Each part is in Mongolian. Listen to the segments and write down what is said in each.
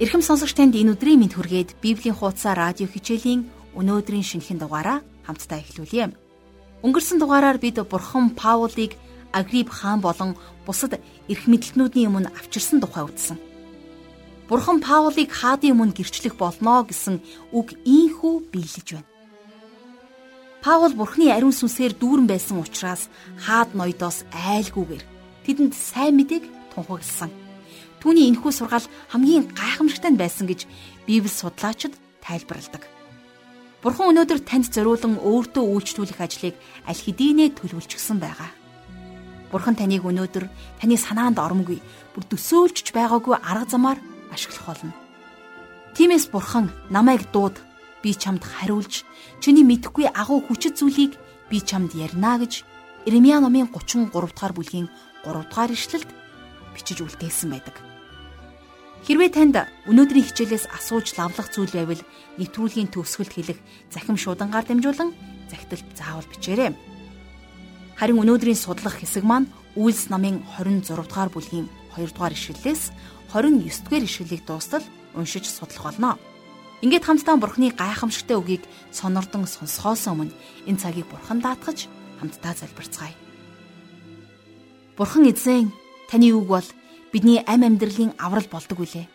Ирхэм сонсогч танд энэ өдрийн мэд хүргээд Библийн хуудасаа радио хичээлийн өнөөдрийн шинэхэн дугаараа хамтдаа эхлүүлье. Өнгөрсөн дугаараар бид Бурхан Паулыг Агрип хаан болон бусад эрх мэдлтнүүдийн өмнө авчирсан тухай үзсэн. Бурхан Паулыг хаадын өмнө гэрчлэх болно гэсэн үг ийхүү биелэж байна. Паул Бурханы ариун сүнсээр дүүрэн байсан учраас хаад ноёдоос айлгүйгээр тэдэнд сайн мэдээг тунхагласан. Түүний энэхүү сургаал хамгийн гайхамшигтай байсан гэж Библи судлаачид тайлбарладаг. Бурхан өнөөдөр танд зориулан өөртөө үйлчлүүлэх ажлыг аль хэдийнэ төлөвлөжсөн байгаа. Бурхан таныг өнөөдөр таны санаанд оромгүй, бүр төсөөлж байгаагүй арга замаар ашиглах болно. Тиймээс Бурхан намайг дууд би чамд хариулж чиний мэдхгүй агуу хүчит зүйлийг би чамд ярина гэж Иремья номын 33 дугаар бүлгийн 3 дугаар ишлэлд бичиж үлдээсэн байдаг. Хэрвээ танд өнөөдрийн хичээлээс асууж лавлах зүйл байвал нэвтрүүлгийн төгсгөлд хэлэх захим шуудангаар дамжуулан захидалд заавал бичээрэй. Харин өнөөдрийн судлах хэсэг маань Үйлс намын 26 дугаар бүлгийн 2 дугаар ишлэлээс 29 дугаар ишлэлийг дуустал уншиж судлах болно. Ингээд хамтдаа Бурхны гайхамшигтай үгийг сонордон сонсохоос өмнө энэ цагийг Бурхан даатгаж хамтдаа залбирцгаая. Бурхан эзэн таны үг бол бидний ам амьдралын аврал болдог үлээ.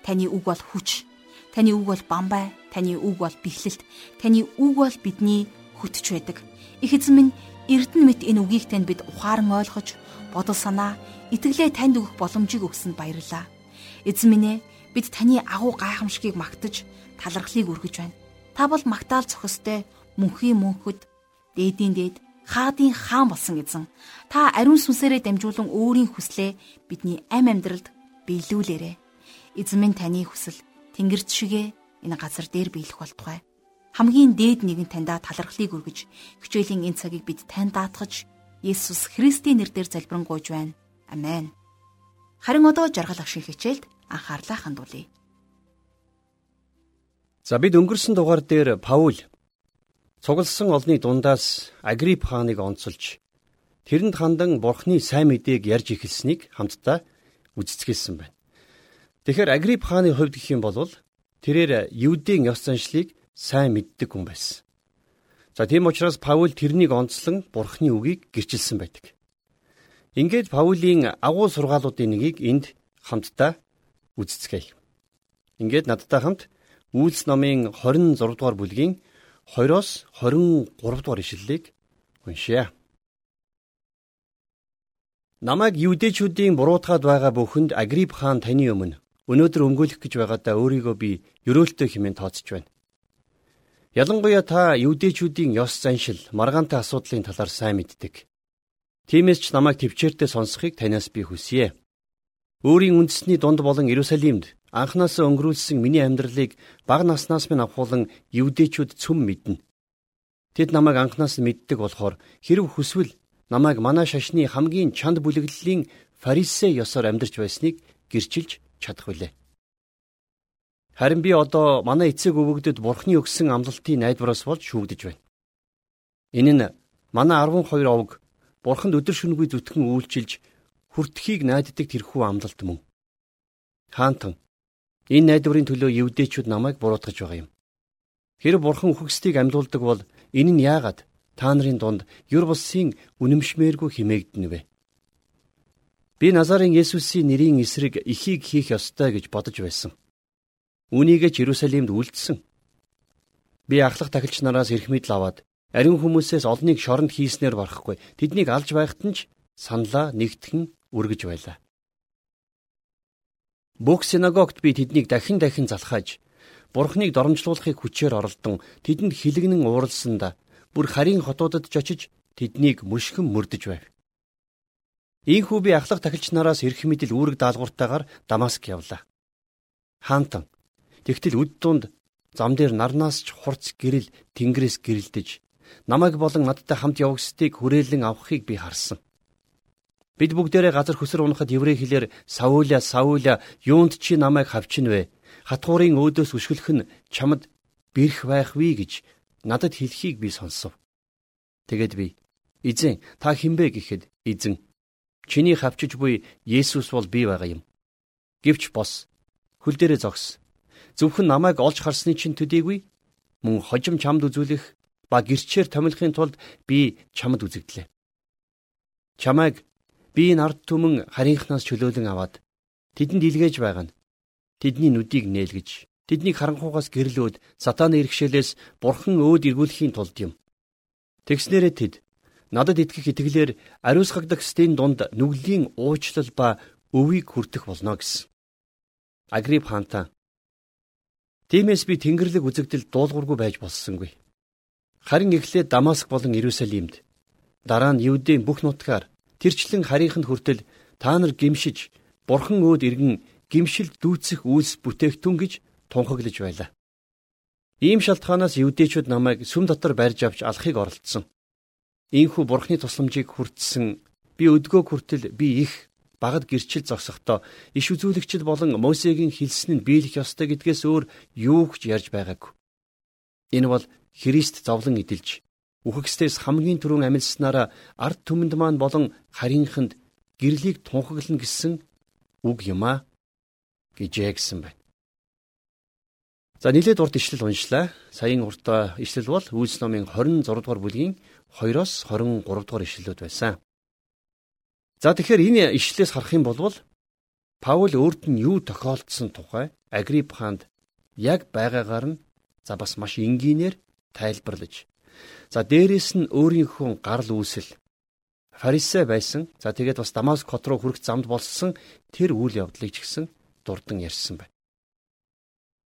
Таны үг бол хүч. Таны үг бол бамбай. Таны үг бол бэхлэлт. Таны үг бол бидний хөтж байдаг. Их эзэн минь Эрдэнэ мэт энэ үгийг танд бид ухаан ойлгож, бодол санаа, итгэлээ танд өгөх боломжийг өгсөнд баярлалаа. Эзэн минь ээ, бид таны агуу гайхамшигыг магтаж, талархлыг өргөж байна. Та бол магтаал цохистой, мөнхийн мөнхөд, дээдийн дээд, хаадын хаан болсон эзэн. Та ариун сүнсээрээ дамжуулан өөрийн хүслээ бидний ам амьдралд биелүүлээрэ. Эзэн минь таны хүсэл тэнгэрч шигээ энэ газар дээр биелэх болтугай. Хамгийн дээд нэгэн таньда талархлыг өргөж, хичээлийн энэ цагийг бид танд даатгаж, Есүс Христийн нэрээр залбирanгуйж байна. Амен. Харин одоо жаргал ах шиг хичээлд анхаарлаа хандуулъя. За бид өнгөрсөн дугаар дээр Паул Цугласан олны дундаас Агрип хааныг онцолж тэрэнд хандан бурхны сайн мэдээг ярьж эхэлснийг хамтдаа үздэсгэлсэн байна. Тэгэхээр Агрип хааны хувьд гэх юм бол тэрээр Юудын ёс заншлыг сайн мэддэг хүн байсан. За тийм учраас Паул тэрнийг онцлон бурхны үгийг гэрчилсэн байдаг. Ингээд Паулийн агуу сургаалуудын нэгийг энд хамтдаа үздэцгээе. Ингээд надтай хамт Үйлс номын 26 дугаар бүлгийн 20-оос 23 дугаар ишлэлийг уншъя. Намайг юудэчүүдийн буруутгаад байгаа бүхэнд Агрип хаан таны өмнө өнөөдөр өнгөлөх гэж байгаадаа өөрийгөө би ерөөлтөө хэмээн тооцож байна. Ялангуяа та юудэчүүдийн ёс заншил, маргаантай асуудлын талаар сайн мэддэг. Тиймээс ч намайг төвчээртэй сонсохыг танаас би хүсье. Өөрийн үндэсний дунд болон Иерусалимд Анхнаасаа өнгөрүүлсэн миний амьдралыг бага наснаас минь авахулан евдээчүүд цөм мэднэ. Тэд намайг анхнаас нь мэддэг болохоор хэрв хүсвэл намайг манай шашны хамгийн чанд бүлэглэлийн фарисей ёсоор амьдарч байсныг гэрчилж чадах билээ. Харин би одоо манай эцэг өвөгдөд бурхны өгсөн амлалтын найдвараас болж шүүгдэж байна. Энэ нь манай 12 овг бурханд өдөр шөнөгүй зүтгэн үйлчилж хүртхийг найддаг тэрхүү амлалт мөн. Хаантан Энэ найдварын төлөө евдээчүүд намайг буруутгаж байгаа юм. Хэрэг бурхан үхэгсдийг амьлуулдаг бол энэ нь яагаад та нарын дунд юр булсын үнэмшмээргүй химээгдэнэ вэ? Би Назарын Есүсийн нэрийн эсрэг ихийг хийх ёстой гэж бодож байсан. Үүнийг ч Иерусалимд үлдсэн. Би ахлах тахилч нараас эрх мэдл аваад ариун хүмүүсээс олныг шоронд хийснээр барахгүй тэднийг алж байхад нь ч саналаа нэгтгэн үргэж байлаа. Бүх синагогт би тэднийг дахин дахин залхааж Бурхныг доромжлуулахыг хүчээр оролдон тэдэнд хилэгнэн ууралсандаа бүр харийн хотуудад ч очиж тэднийг мөшгөн мөрдөж байв. Ийхүү би ахлах тахилч нараас эрх мэдэл үүрэг даалгавартаагаар Дамаск явлаа. Хаантан тэгтэл үд дунд зам дээр нарнаас ч хурц гэрэл тэнгэрээс гэрэлдэж намайг болон надтай хамт явагсдыг хүрээлэн авахыг би харсан. Бид бүгдээрээ газар хөсөр унахад еврей хэлээр Сауля Сауля юунд чи намайг хавчин вэ? Хатгуурын өөдөөс өшгөлөх нь чамд бэрх байх вэ гэж надад хэлхийг би сонсов. Тэгэд би эзэн та хинбэ гэхэд эзэн чиний хавчиж буй Есүс бол би байгаа юм. Гэвч бос хөл дээрээ зогс. Зөвхөн намайг олж харсны чинь төдийгүй мөн хожим чамд үзүүлэх ба гэрчээр томилохын тулд би чамд үзэгдлээ. Чамайг би энэ ард түмэн харийнхнаас чөлөөлөн аваад тэдэнд илгээж байгаа нь тэдний нүдийг нээлгэж тэднийг харанхуугаас гэрлөөд сатааны иргэшээлээс бурхан өөд эргүүлэхийн тулд юм. Тэгснээрээ тэд надад итгэх итгэлээр ариусгагдах стен дунд нүглийн уучлал ба өвийг хүртэх болно гэсэн. Агрип хаантаа Тиймээс би Тэнгэрлэг үзэгдэл дуулуургүй байж болсонгүй. Харин эхлээд Дамаск болон Иерусалимд дараа нь Юудын бүх нутгаар тэрчлэн харийнханд хүртэл та нар гимшиж Бурхан өөд иргэн гимшилд дүүцэх үйлс бүтээгтүн гэж тунхаглаж байлаа. Ийм шалтгаанаас Юудэчүүд намайг сүм дотор барьж авч алахыг оролдсон. Ийхүү Бурханы тусламжийг хүртсэн би өдгөө хүртэл би их багад гэрчил зогсохдоо иш үзүүлэгчд болон Мосегийн хэлсэн нь биелэх ёстой гэдгээс өөр юу ч ярьж байгаагүй. Энэ бол Христ зовлон эдэлж үхэгсдээс хамгийн түрүүн амилснараа ард түмэнд маань болон харийнханд гэрлийг тунхаглана гэсэн үг юм а гэжээ гэсэн байна. За нилээд урд ишлэл уншлаа. Саяын урд ишлэл бол Үйлс номын 26 дугаар бүлгийн 2-оос 23 дугаар ишлэлүүд байсан. За тэгэхээр энэ ишлээс харах юм бол Паул өөрт нь юу тохиолдсон тухай Агрип хаанд яг байгаагаар нь за бас маш энгийнээр тайлбарлаж за дээрэс нь өөрийнхөө гарал үүсэл фарисей байсан за тэгээд бас Дамаск хот руу хүрэх замд болсон тэр үйл явдлыг ч гэсэн дурдан ярьсан байна.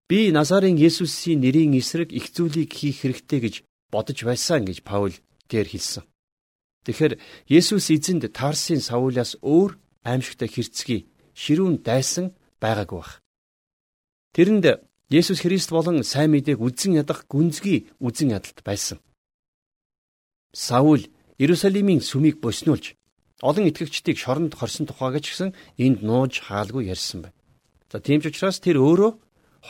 Би Назарын Есүсийн нэрийн эсрэг их зүйлийг хийх хэрэгтэй гэж бодож байсан гэж Паул дээр хэлсэн. Тэгэхээр Есүс эзэнд Тарсын Саулаас өөр аимшигтай хэрцгий ширүүн дайсан байгаагүй баг. Тэрэнд Есүс Христ болон сайн мэдээг үзэн ядах гүнзгий үзэн ядалт байсан. Саул Иерусалимийн сүмийг боснуулж олон итгэгчдийг шоронд хорсон тухайг ч гэсэн энд нууж хаалгүй ярьсан байна. За тийм ч учраас тэр өөрөө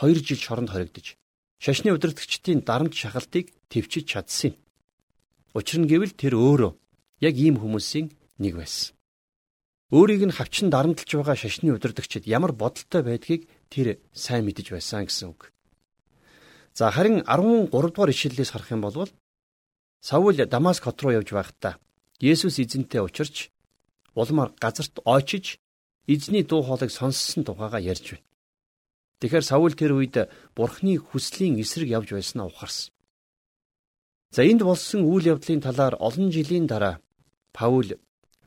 2 жил шоронд хоригдож шашны удирдгчдийн дарамт шахалтыг төвчиж чадсан юм. Учир нь гэвэл тэр өөрөө яг ийм хүмүүсийн нэг байсан. Өөрийг нь хавчин дарамтлж байгаа шашны удирдагчид ямар бодолтой байдгийг тэр сайн мэдэж байсан гэсэн үг. За харин 13 дугаар ишлэлээс харах юм бол Саул Дамаск хот руу явж байхдаа Есүс эзэнтэй учирч улмаар газарт ойчиж эзний дуу хоолойг сонссон тухайга ярьж байна. Тэгэхээр Саул тэр үед Бурхны хүслийн эсрэг явж байснаа ухаарсан. За энд болсон үйл явдлын талаар олон жилийн дараа Паул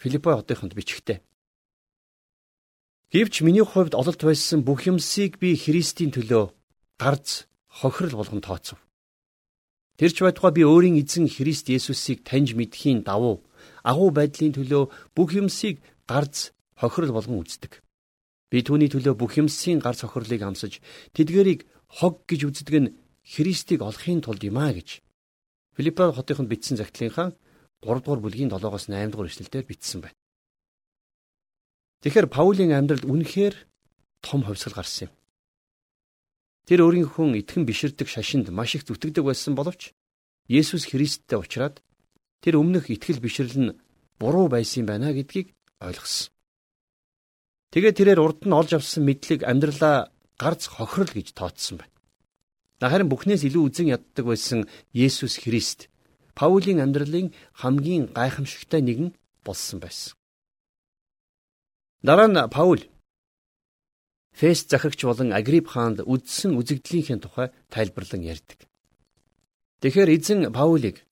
Филиппой хотынд бичгтээ. Гэвч миний хувьд ололт байсан бүх юмсыг би Христийн төлөө гарц хохирол болгон тооцов. Тэрч байтугай би өөрийн эзэн Христ Есүсийг таньж мэдхийн давуу агуу байдлын төлөө бүх юмсыг гарц хохирол болгон үздэг. Би түүний төлөө бүх юмсийн гарц хохирлыг амсаж тэдгэрийг хог гэж үздэг нь Христийг олохын тулд юм а гэж Филиппо хотынд бичсэн загтлынхаа 3 дугаар бүлгийн 7-оос 8 дугаар эшлэлдээр бичсэн байна. Тэгэхээр Паулийн амьдралд үнэхээр том ховсгал гарсан юм. Тэр өөрийнхөө итгэн биширдэг шашинд маш их зүтгэдэг байсан боловч Есүс Христтэй уулзраад тэр өмнөх итгэл бишрэл нь буруу байсан байна гэдгийг ойлгосон. Тэгээд тэрээр урд нь олж авсан мэдлэг амьдралаа гарц хохирол гэж тооцсон байна. Харин бүхнээс илүү үзен яддаг байсан Есүс Христ Паулийн амьдралын хамгийн гайхамшигтай нэгэн болсон байсан. Дараа нь Паул Фест захирагч болон Агрип хаанд үдсэн үзэгдлийнхээ тухай тайлбарлан ярьдаг. Тэгэхээр эзэн Паулийг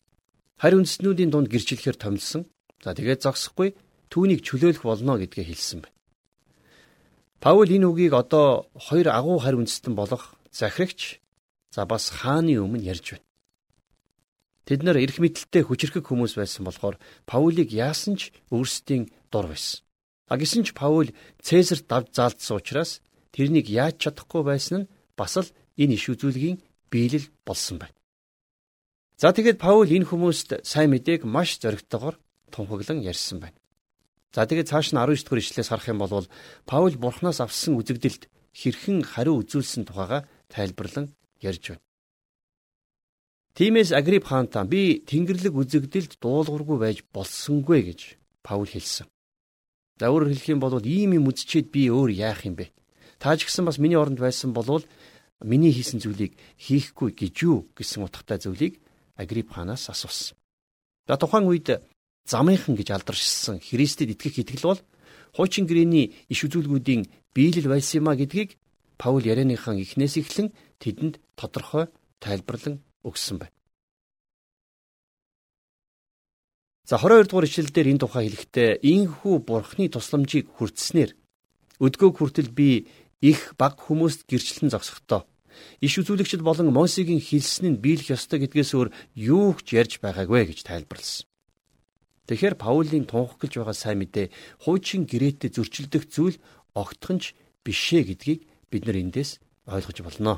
харь үндэстнүүдийн дунд гэрчлэхээр томилсон. За тэгээд зогсохгүй түүнийг чөлөөлөх болно гэдгээ хэлсэн байна. Паул энэ үгийг одоо хоёр агуу харь үндэстэн болох захирагч за бас хааны өмнө ярьж байна. Тэд нар эрх мэдэлтэй хүчрхэг хүмүүс байсан болохоор Паулийг яасан ч өөрсдийн дур байсан. А гисэн ч Паул Цэсарт давж заалтсан учраас тэрнийг яаж чадахгүй байсан нь бас л энэ иш үзүүлгийн биелэл болсон байна. За тэгээд Паул энэ хүмүүст сайн мэдээг маш зоригтойгоор тунхаглан ярьсан байна. За тэгээд цааш нь 19 дугаар ишлээс харах юм бол Паул бурхнаас авсан үзэгдэлд хэрхэн хариу үзүүлсэн тухайга тайлбарлан ярьж байна. Тимээс Агрип хаантаа би Тэнгэрлэг үзэгдэлд дуулуургүй байж болсонгүй гэж Паул хэлсэн. За өөрөөр хэлэх юм бол ийм юм үзчихэд би өөр яах юм бэ? Та ч гэсэн бас миний оронд байсан болвол миний хийсэн зүйлийг хийхгүй гэж юу гэсэн утгатай зүйлийг Агрип ханаас асуусан. За тухайн үед замынхан гэж алдаршсан Христэд итгэх итгэл бол хуучин гэрээний иш үзүүлгүүдийн биелэл байсан юма гэдгийг Паул ярианыхан эхнээс эхлэн тэдэнд тодорхой тайлбарлан өгсөн байна. За 22 дугаар ишлэлдэр энэ тухай хэлэхдээ ийхүү бурхны тусламжийг хүртснээр өдгөөг хүртэл би их баг хүмүүст гэрчлэн зогсохдоо иш үзүүлэгчд болон Мосегийн хэлсэн нь биелэх ёстой гэдгээс өөр юу ч ярьж байгаагүй гэж тайлбарлсан. Тэгэхээр Паулийн тунхаглаж байгаа сайн мэдээ хуучин гэрээтэй зөрчилдөх зүйл огтхонч бишээ гэдгийг бид нар эндээс ойлгож болно.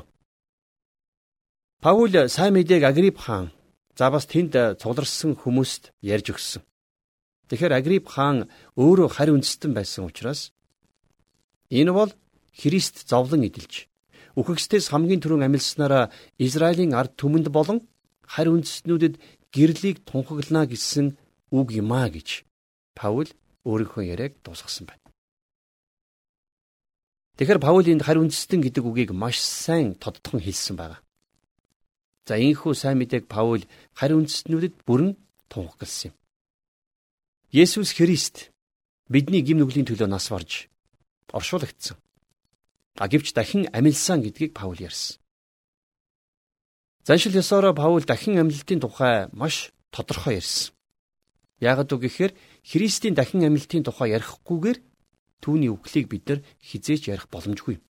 Паул сайн мэдээг Агрип хаан За бас тэнд цугларсан хүмүүст ярьж өгсөн. Тэгэхээр Агрип хаан өөрөө харь үндэстэн байсан учраас энэ бол Христ зовлон эдэлж үхэгчдээс хамгийн түрүүн амилснараа Израилийн ард түмэнд болон харь үндэстнүүдэд гэрлийг тунхаглана гэсэн үг юм а гэж Паул өөрийнхөө яриаг дуусгасан байна. Тэгэхээр Паул энд харь үндэстэн гэдэг үгийг маш сайн тодтхон хэлсэн байна. За ийхүү сайн мэдээг Паул харь үндэстнүүдэд бүрэн тунхагласан юм. Есүс Христ бидний гим нүглийн төлөө нас барж оршуулгдсан. А гэвч дахин амилсан гэдгийг Паул ярьсан. Заншил ёсороо Паул дахин амилтын тухай маш тодорхой ярьсан. Ягд үг гэхээр Христийн дахин амилтын тухай ярихгүйгээр түүний үглийг бид нар хизээч ярих боломжгүй.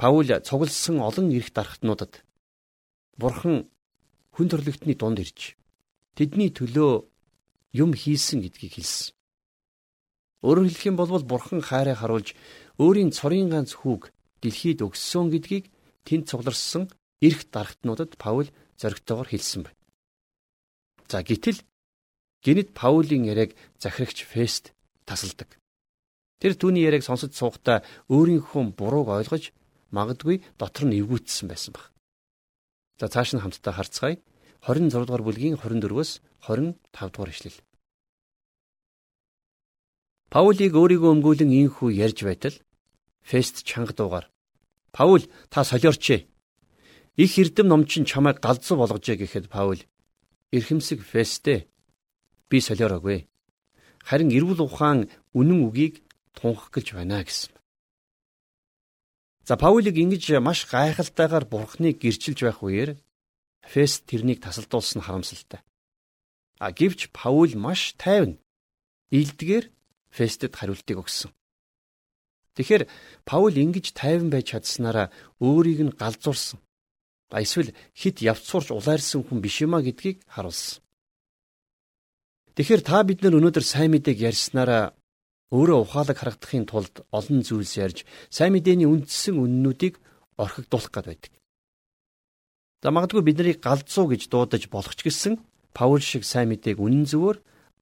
Паул цугласан олон эрх дархтнуудад Бурхан хүн төрлөختний дунд ирж тэдний төлөө юм хийсэн гэдгийг хэлсэн. Өөрөөр хэлэх юм бол Бурхан хайраа харуулж өөрийн цорын ганц хүүг дэлхийд өгсөн гэдгийг тэнд цугларсан эрх дархтнуудад Паул зоригтойгоор хэлсэн байна. За гítэл гинэд Паулийн яриаг захирагч Фест тасалдаг. Тэр түүний яриаг сонсож суухдаа өөрийнхөө бурууг ойлгож магадгүй дотор нь эвгүүцсэн байсан баг. За цааш нь хамтдаа харцгаая. 26 дугаар бүлгийн 24-өөс 25 дугаар ишлэл. Паулийг өөрийгөө өмгөөлөн инхүү ярьж байтал Фест чанга дуугаар Паул та солиорч. Их эрдэм номчин чамайг галзуу болгожээ гэхэд Паул эрхэмсэг Фестэ би солиороогүй. Харин эрүүл ухаан үнэн үгийг тунхаглаж байна гэсэн. За Паулийг ингэж маш гайхалтайгаар бурхныг гэрчилж байх үеэр Фест тэрнийг тасалдуулсан харамсалтай. А гэвч Паул маш тайван илдгээр Фестэд хариултыг өгсөн. Тэгэхээр Паул ингэж тайван байж чадсанараа өөрийг нь галзуурсан. Ба эсвэл хит явцуурч улайрсан хүн биш юма гэдгийг харуулсан. Тэгэхээр та бид нар өнөөдөр сайн мэдээг ярьснараа өөрөө ухаалаг харагдахын тулд олон зүйлс ярьж сайн мэдээний үндсэн үннүүдийг орхигдуулах гад байдаг. За магадгүй биднийг галзуу гэж дуудаж болох ч гэсэн Паул шиг сайн мэдээг үнэн зөвөөр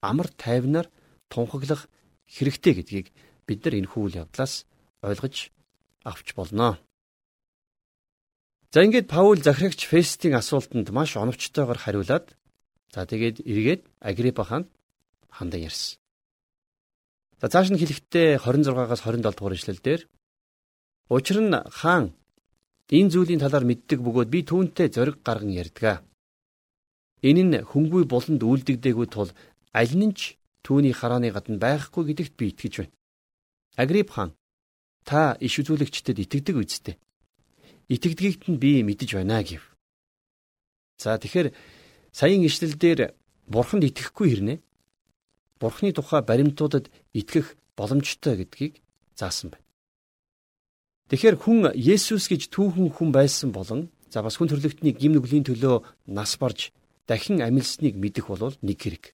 амар тайвнаар тунхаглах хэрэгтэй гэдгийг бид нар энэ хүл явдлаас ойлгож авч болно. За ингээд Паул захирагч Фестийн асуултанд маш оновчтойгоор хариулаад за тэгээд эргээд Агриппа хаанд хандан ярьсан. За цааш нь хэлэхдээ 26-аас 27 дугаар ишлэл дээр Учир нь хаан энэ зүйлийн талаар мэддэг бөгөөд би түүнтэй зориг гарган ярьдгаа. Энэ нь хөнгүй буланд үлдэгдээгүй тул аль нь ч түүний харааны гадна байхгүй гэдэгт би итгэж байна. Агрип хаан та иш үзүүлэгчдэд итгэдэг үсттэй. Итгэдгийгт нь би мэдэж байна гэв. За тэгэхээр саяын ишлэл дээр бурханд итгэхгүй хэрнээ Бурхны тухай баримтуудад итгэх боломжтой гэдгийг заасан байна. Тэгэхээр хүн Есүс гэж түүхэн хүн байсан болон за бас хүн төрлөختний гим нүглийн төлөө нас барж дахин амилсныг мэдэх бол нэг хэрэг.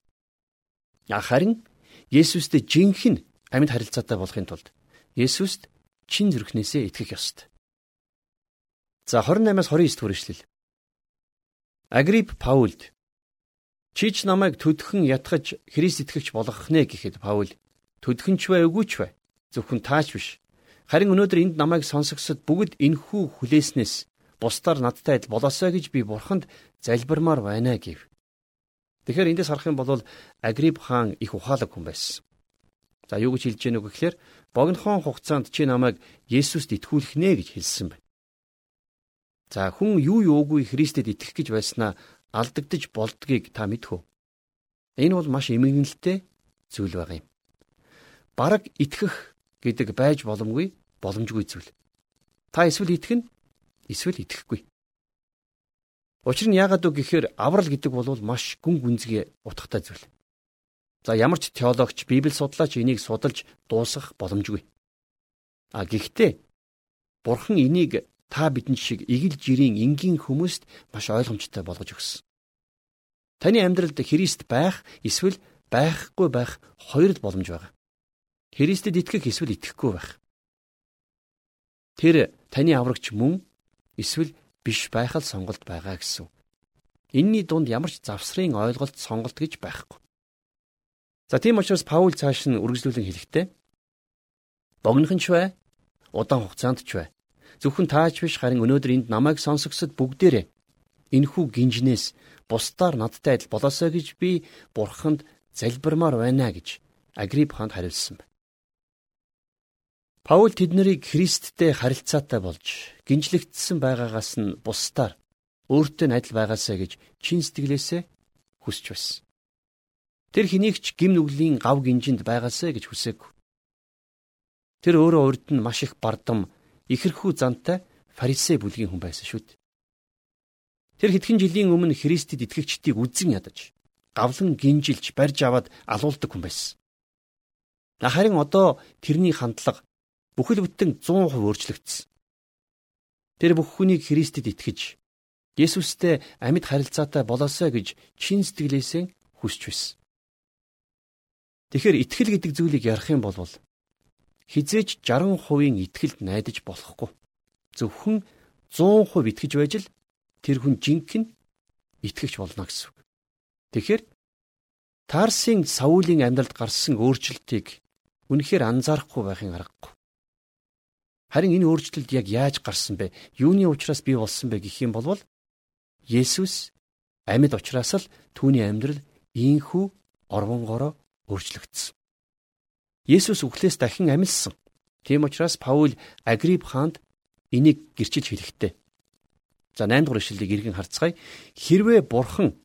Харин Есүстэй жинхэнэ амьд харилцаатай болохын тулд Есүст чин зүрхнээсээ итгэх ёстой. За 28-аас 29 дугаар ишлэл. Агрип Паулд Чи ч намайг төдхөн ятгах Христ итгэгч болгох нэ гэхэд Паул төдхөнч бай үгүй ч бай. Зөвхөн таач биш. Харин өнөөдөр энд намайг сонсогсод бүгд энхүү хүлээснээс бусдаар надтай адил болоосоо гэж би бурханд залбирмаар байна гэв. Тэгэхээр эндээс харах юм бол Агрип хаан их ухаалаг хүн байсан. За юу гэж хэлж гэнэ үг гэхээр богинохон хугацаанд чи намайг Есүст итгүүлэх нэ гэж хэлсэн байна. За хүн юу юугүй Христэд итгэх гэж байснаа алдагдж болдгийг та мэдхүү. Энэ бол маш эмгэнэлтэй зүйл байгаа юм. Бараг итгэх гэдэг байж боломгүй боломжгүй зүйл. Та эсвэл итгэн эсвэл итгэхгүй. Учир нь яагаад үг гэхээр аврал гэдэг бол маш гүн гүнзгий утгатай зүйл. За ямар ч теологч, библи судлаач энийг судалж дуусгах боломжгүй. А гэхдээ Бурхан энийг та бидэнд шиг игэл жирийн энгийн хүмүүст маш ойлгомжтой болгож өгсөн. Таны амьдралд Христ байх эсвэл байхгүй байх хоёр л боломж байгаа. Христэд итгэх эсвэл итгэхгүй байх. Тэр таны аврагч мөн эсвэл биш байх л сонголт байгаа гэсэн. Энийний дунд ямар ч завсрын ойлголт сонголт гэж байхгүй. За тийм учраас Паул цааш нь үргэлжлүүлэн хэлэхдээ богинохон ч бай, удаан хугацаанд ч бай. Зөвхөн тааж биш харин өнөөдөр энд намайг сонсогсод бүгдээрээ энхүү гинжнээс бусдаар надтай адил болоосоо гэж би бурханд залбирмаар байна гэж Агрип хаанд хариулсан байна. Паул тэднийг Христтэй харилцаатай болж гинжлэгдсэн байгаагаас нь бусдаар өөртөө адил байгаасаа гэж чин сэтгэлээсээ хүсэж байсан. Тэр хэнийг ч гим нүглийн гав гинжинд байгаасаа гэж хүсээгүй. Тэр өөрөө урд нь маш их бардам ихэрхүү зантай фарисей бүлгийн хүн байсан шүү дээ. Тэр хэдхэн жилийн өмнө Христэд итгэгчдийг үзэн ядаж, гавлан гинжилж барьж аваад алуулдаг хүн байсан. Харин одоо тэрний хандлага бүхэл бүтэн 100% өөрчлөгдсөн. Тэр бүх хүнийг Христэд итгэж, Есүстэй амьд харилцаатай болоосаа гэж чин сэтгэлээсээ хүсч байсан. Тэгэхээр итгэл гэдэг зүйлийг ярих юм бол хизээч 60%-ийн итгэлд найдаж болохгүй. Зөвхөн 100% итгэж байж л тэр хүн жинхэнэ итгэгч болно гэсэн үг. Тэгэхээр Тарсын Саулийн амьдралд гарсан өөрчлөлтийг үнэхээр анзаарахгүй байхын аргагүй. Харин энэ өөрчлөлт яг яаж гарсан бэ? Юуны учраас бий болсон бэ гэх юм бол Есүс амьд учраас л түүний амьдрал ийхүү орвонгороо өөрчлөгдсөн. Есүс үхлээс дахин амилсан. Тийм учраас Паул Агрип хаанд энийг гэрчилж хэлэхтэй. За 8 дугаар ишлэлийг иргэн харцгаая. Хэрвээ бурхан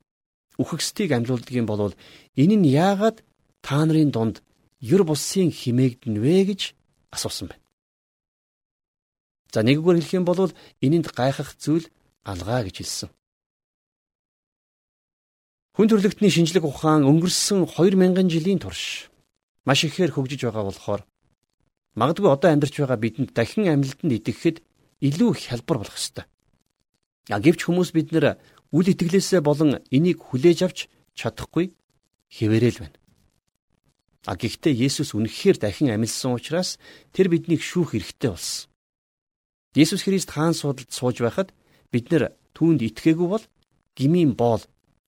үхэгсдийг амьлуулдаг юм бол энэ нь яагаад та нарын дунд ер бусын химээгдэн вэ гэж асуусан байна. За нэггээр хэлэх юм бол энэнд гайхах зүйл алгаа гэж хэлсэн. Хүн төрлөختний шинжлэх ухаан өнгөрсөн 2000 жилийн турш маш ихээр хөгжиж байгаа болохоор магадгүй одоо амьдарч байгаа бидэнд дахин амьлалтанд итгэхэд илүү хялбар болох ёстой. А гэвч хүмүүс бид нэр үл итгэлээсээ болон энийг хүлээж авч чадахгүй хэвээрэл байна. А гэхдээ Есүс үнэхээр дахин амьлсан учраас тэр биднийг шүүх эрхтэй болсон. Есүс Христ хаан судалд сууж байхад бид нэр түүнд итгээгүй бол гмийн боол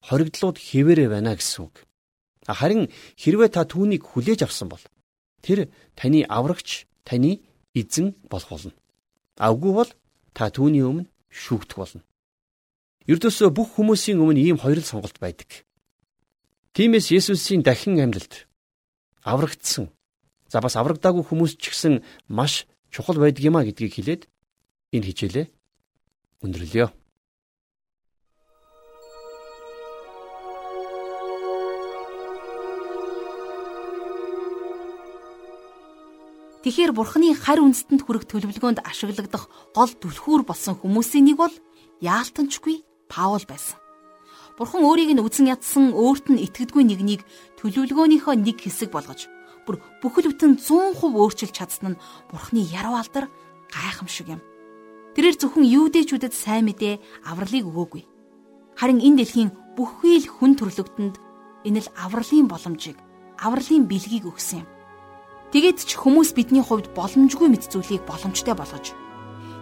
хоригдлууд хэвээрээ байна гэсэн үг. Харин хэрвээ та түүнийг хүлээж авсан бол тэр таны аврагч, таны эзэн болох болно. Авгүй бол та түүний өмнө шүүгдэх болно. Ердөөсөө бүх хүмүүсийн өмнө ийм хоёр л сонголт байдаг. Тиймээс Есүсийн дахин амьлалд аврагдсан. За бас аврагдаагүй хүмүүс ч гэсэн маш чухал байдаг юм а гэдгийг хэлээд энэ хичээлээ өндөрлөё. Тэгэхээр бурхны харь үндэстэнд хүрэх төлөвлөгөөнд ашиглагдах гол түлхүүр болсон хүмүүсийн нэг бол яалтанчгүй Паул байсан. Бурхан өөрийг нь үзэн ядсан өөрт нь итгэдэггүй нэгнийг төлөвлөгөөнийхөө нэг хэсэг болгож бүр бүхэл бүтэн 100% өөрчилж чадсан нь Бурханы яруу алдар гайхамшиг юм. Тэрээр зөвхөн юудэчүүдэд сайн мэдээ авралыг өгөөгүй. Харин энэ дэлхийн бүхий л хүн төрлөختөнд энэ л авралын боломжийг, авралын бэлгийг өгсөн юм. Тэгээд ч хүмүүс бидний хувьд боломжгүй мэт зүйлийг боломжтой болгож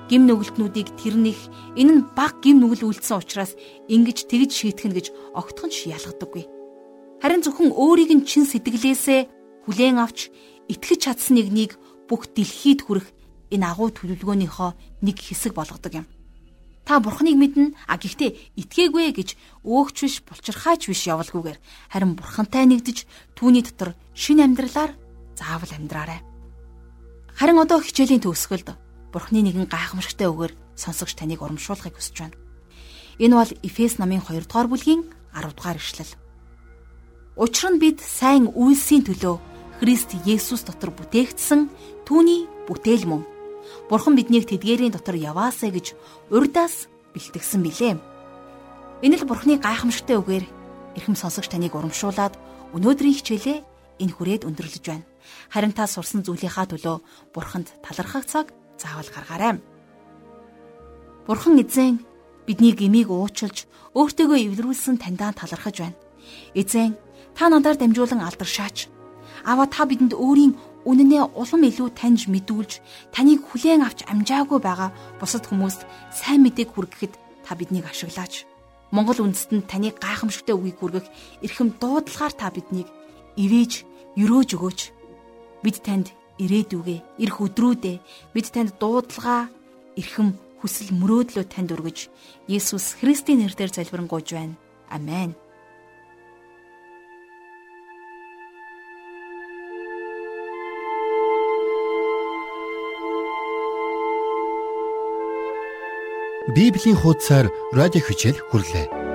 гим нүгэлтнүүдийг тэрнийх энэ нь баг гим нүгэл үлдсэн учраас ингэж тэгж шийтгэн гэж огтхон ч ялгадаггүй. Харин зөвхөн өөрийг нь чин сэтгэлээсээ хүлээн авч итгэж чадсан нэгнийг бүх дэлхийд хүрэх энэ агуу төлөвлөгөөнийхөө нэг хэсэг болгодог юм. Та бурхныг мэднэ а гэхдээ итгээгүй гэж өөгч биш булчирхаач биш явалгүйгээр харин бурхантай нэгдэж түүний дотор шин амьдралаар заавал амьдраарай. Харин одоо хичээлийн төгсгөлд Бурхны нэгэн гайхамшигтай үгээр сонсогч таныг урамшуулахыг хүсэж байна. Энэ бол Эфес намын 2 дугаар бүлгийн 10 дугаар ишлэл. Учир нь бид сайн үйлсийн төлөө Христ Есүс дотор бүтээгдсэн түүний бүтээл мөн. Бурхан биднийг тэдгээрийн дотор яваасаа гэж урдаас бэлтгэсэн билээ. Энэ л Бурханы гайхамшигтай үгээр эрхэм сонсогч таныг урамшуулад өнөөдрийн хичээлээ энэ хүрээд өндөрлөж байна. Харин та сурсан зүйлийнхаа төлөө Бурханд талархах цаг заавал гаргаарай. Бурхан эзэн бидний гмийг уучлж өөртөөгөө эвлэрүүлсэн таньдаа талархаж байна. Эзэн та надаар дамжуулан алдаршаач Аваа та бидэнд өөрийн үнэнээ улам илүү таньж мэдүүлж таныг хүлээн авч амжаагүй байгаа бусад хүмүүст сайн мэдээг хүргэхэд та биднийг ашиглаач. Монгол үндэстэнд таны гайхамшигтай үгийг хүргэх эрхэм дуудлагаар та биднийг ивэж, өрөөж өгөөч. Бид танд ирээдүгэ, ирэх өдрүүдээ бид танд дуудлага, эрхэм хүсэл мөрөөдлөө танд өргөж, Есүс Христийн нэрээр залбирanгуйж байна. Амен. Библийн хуудасаар радио хичээл хүрлээ.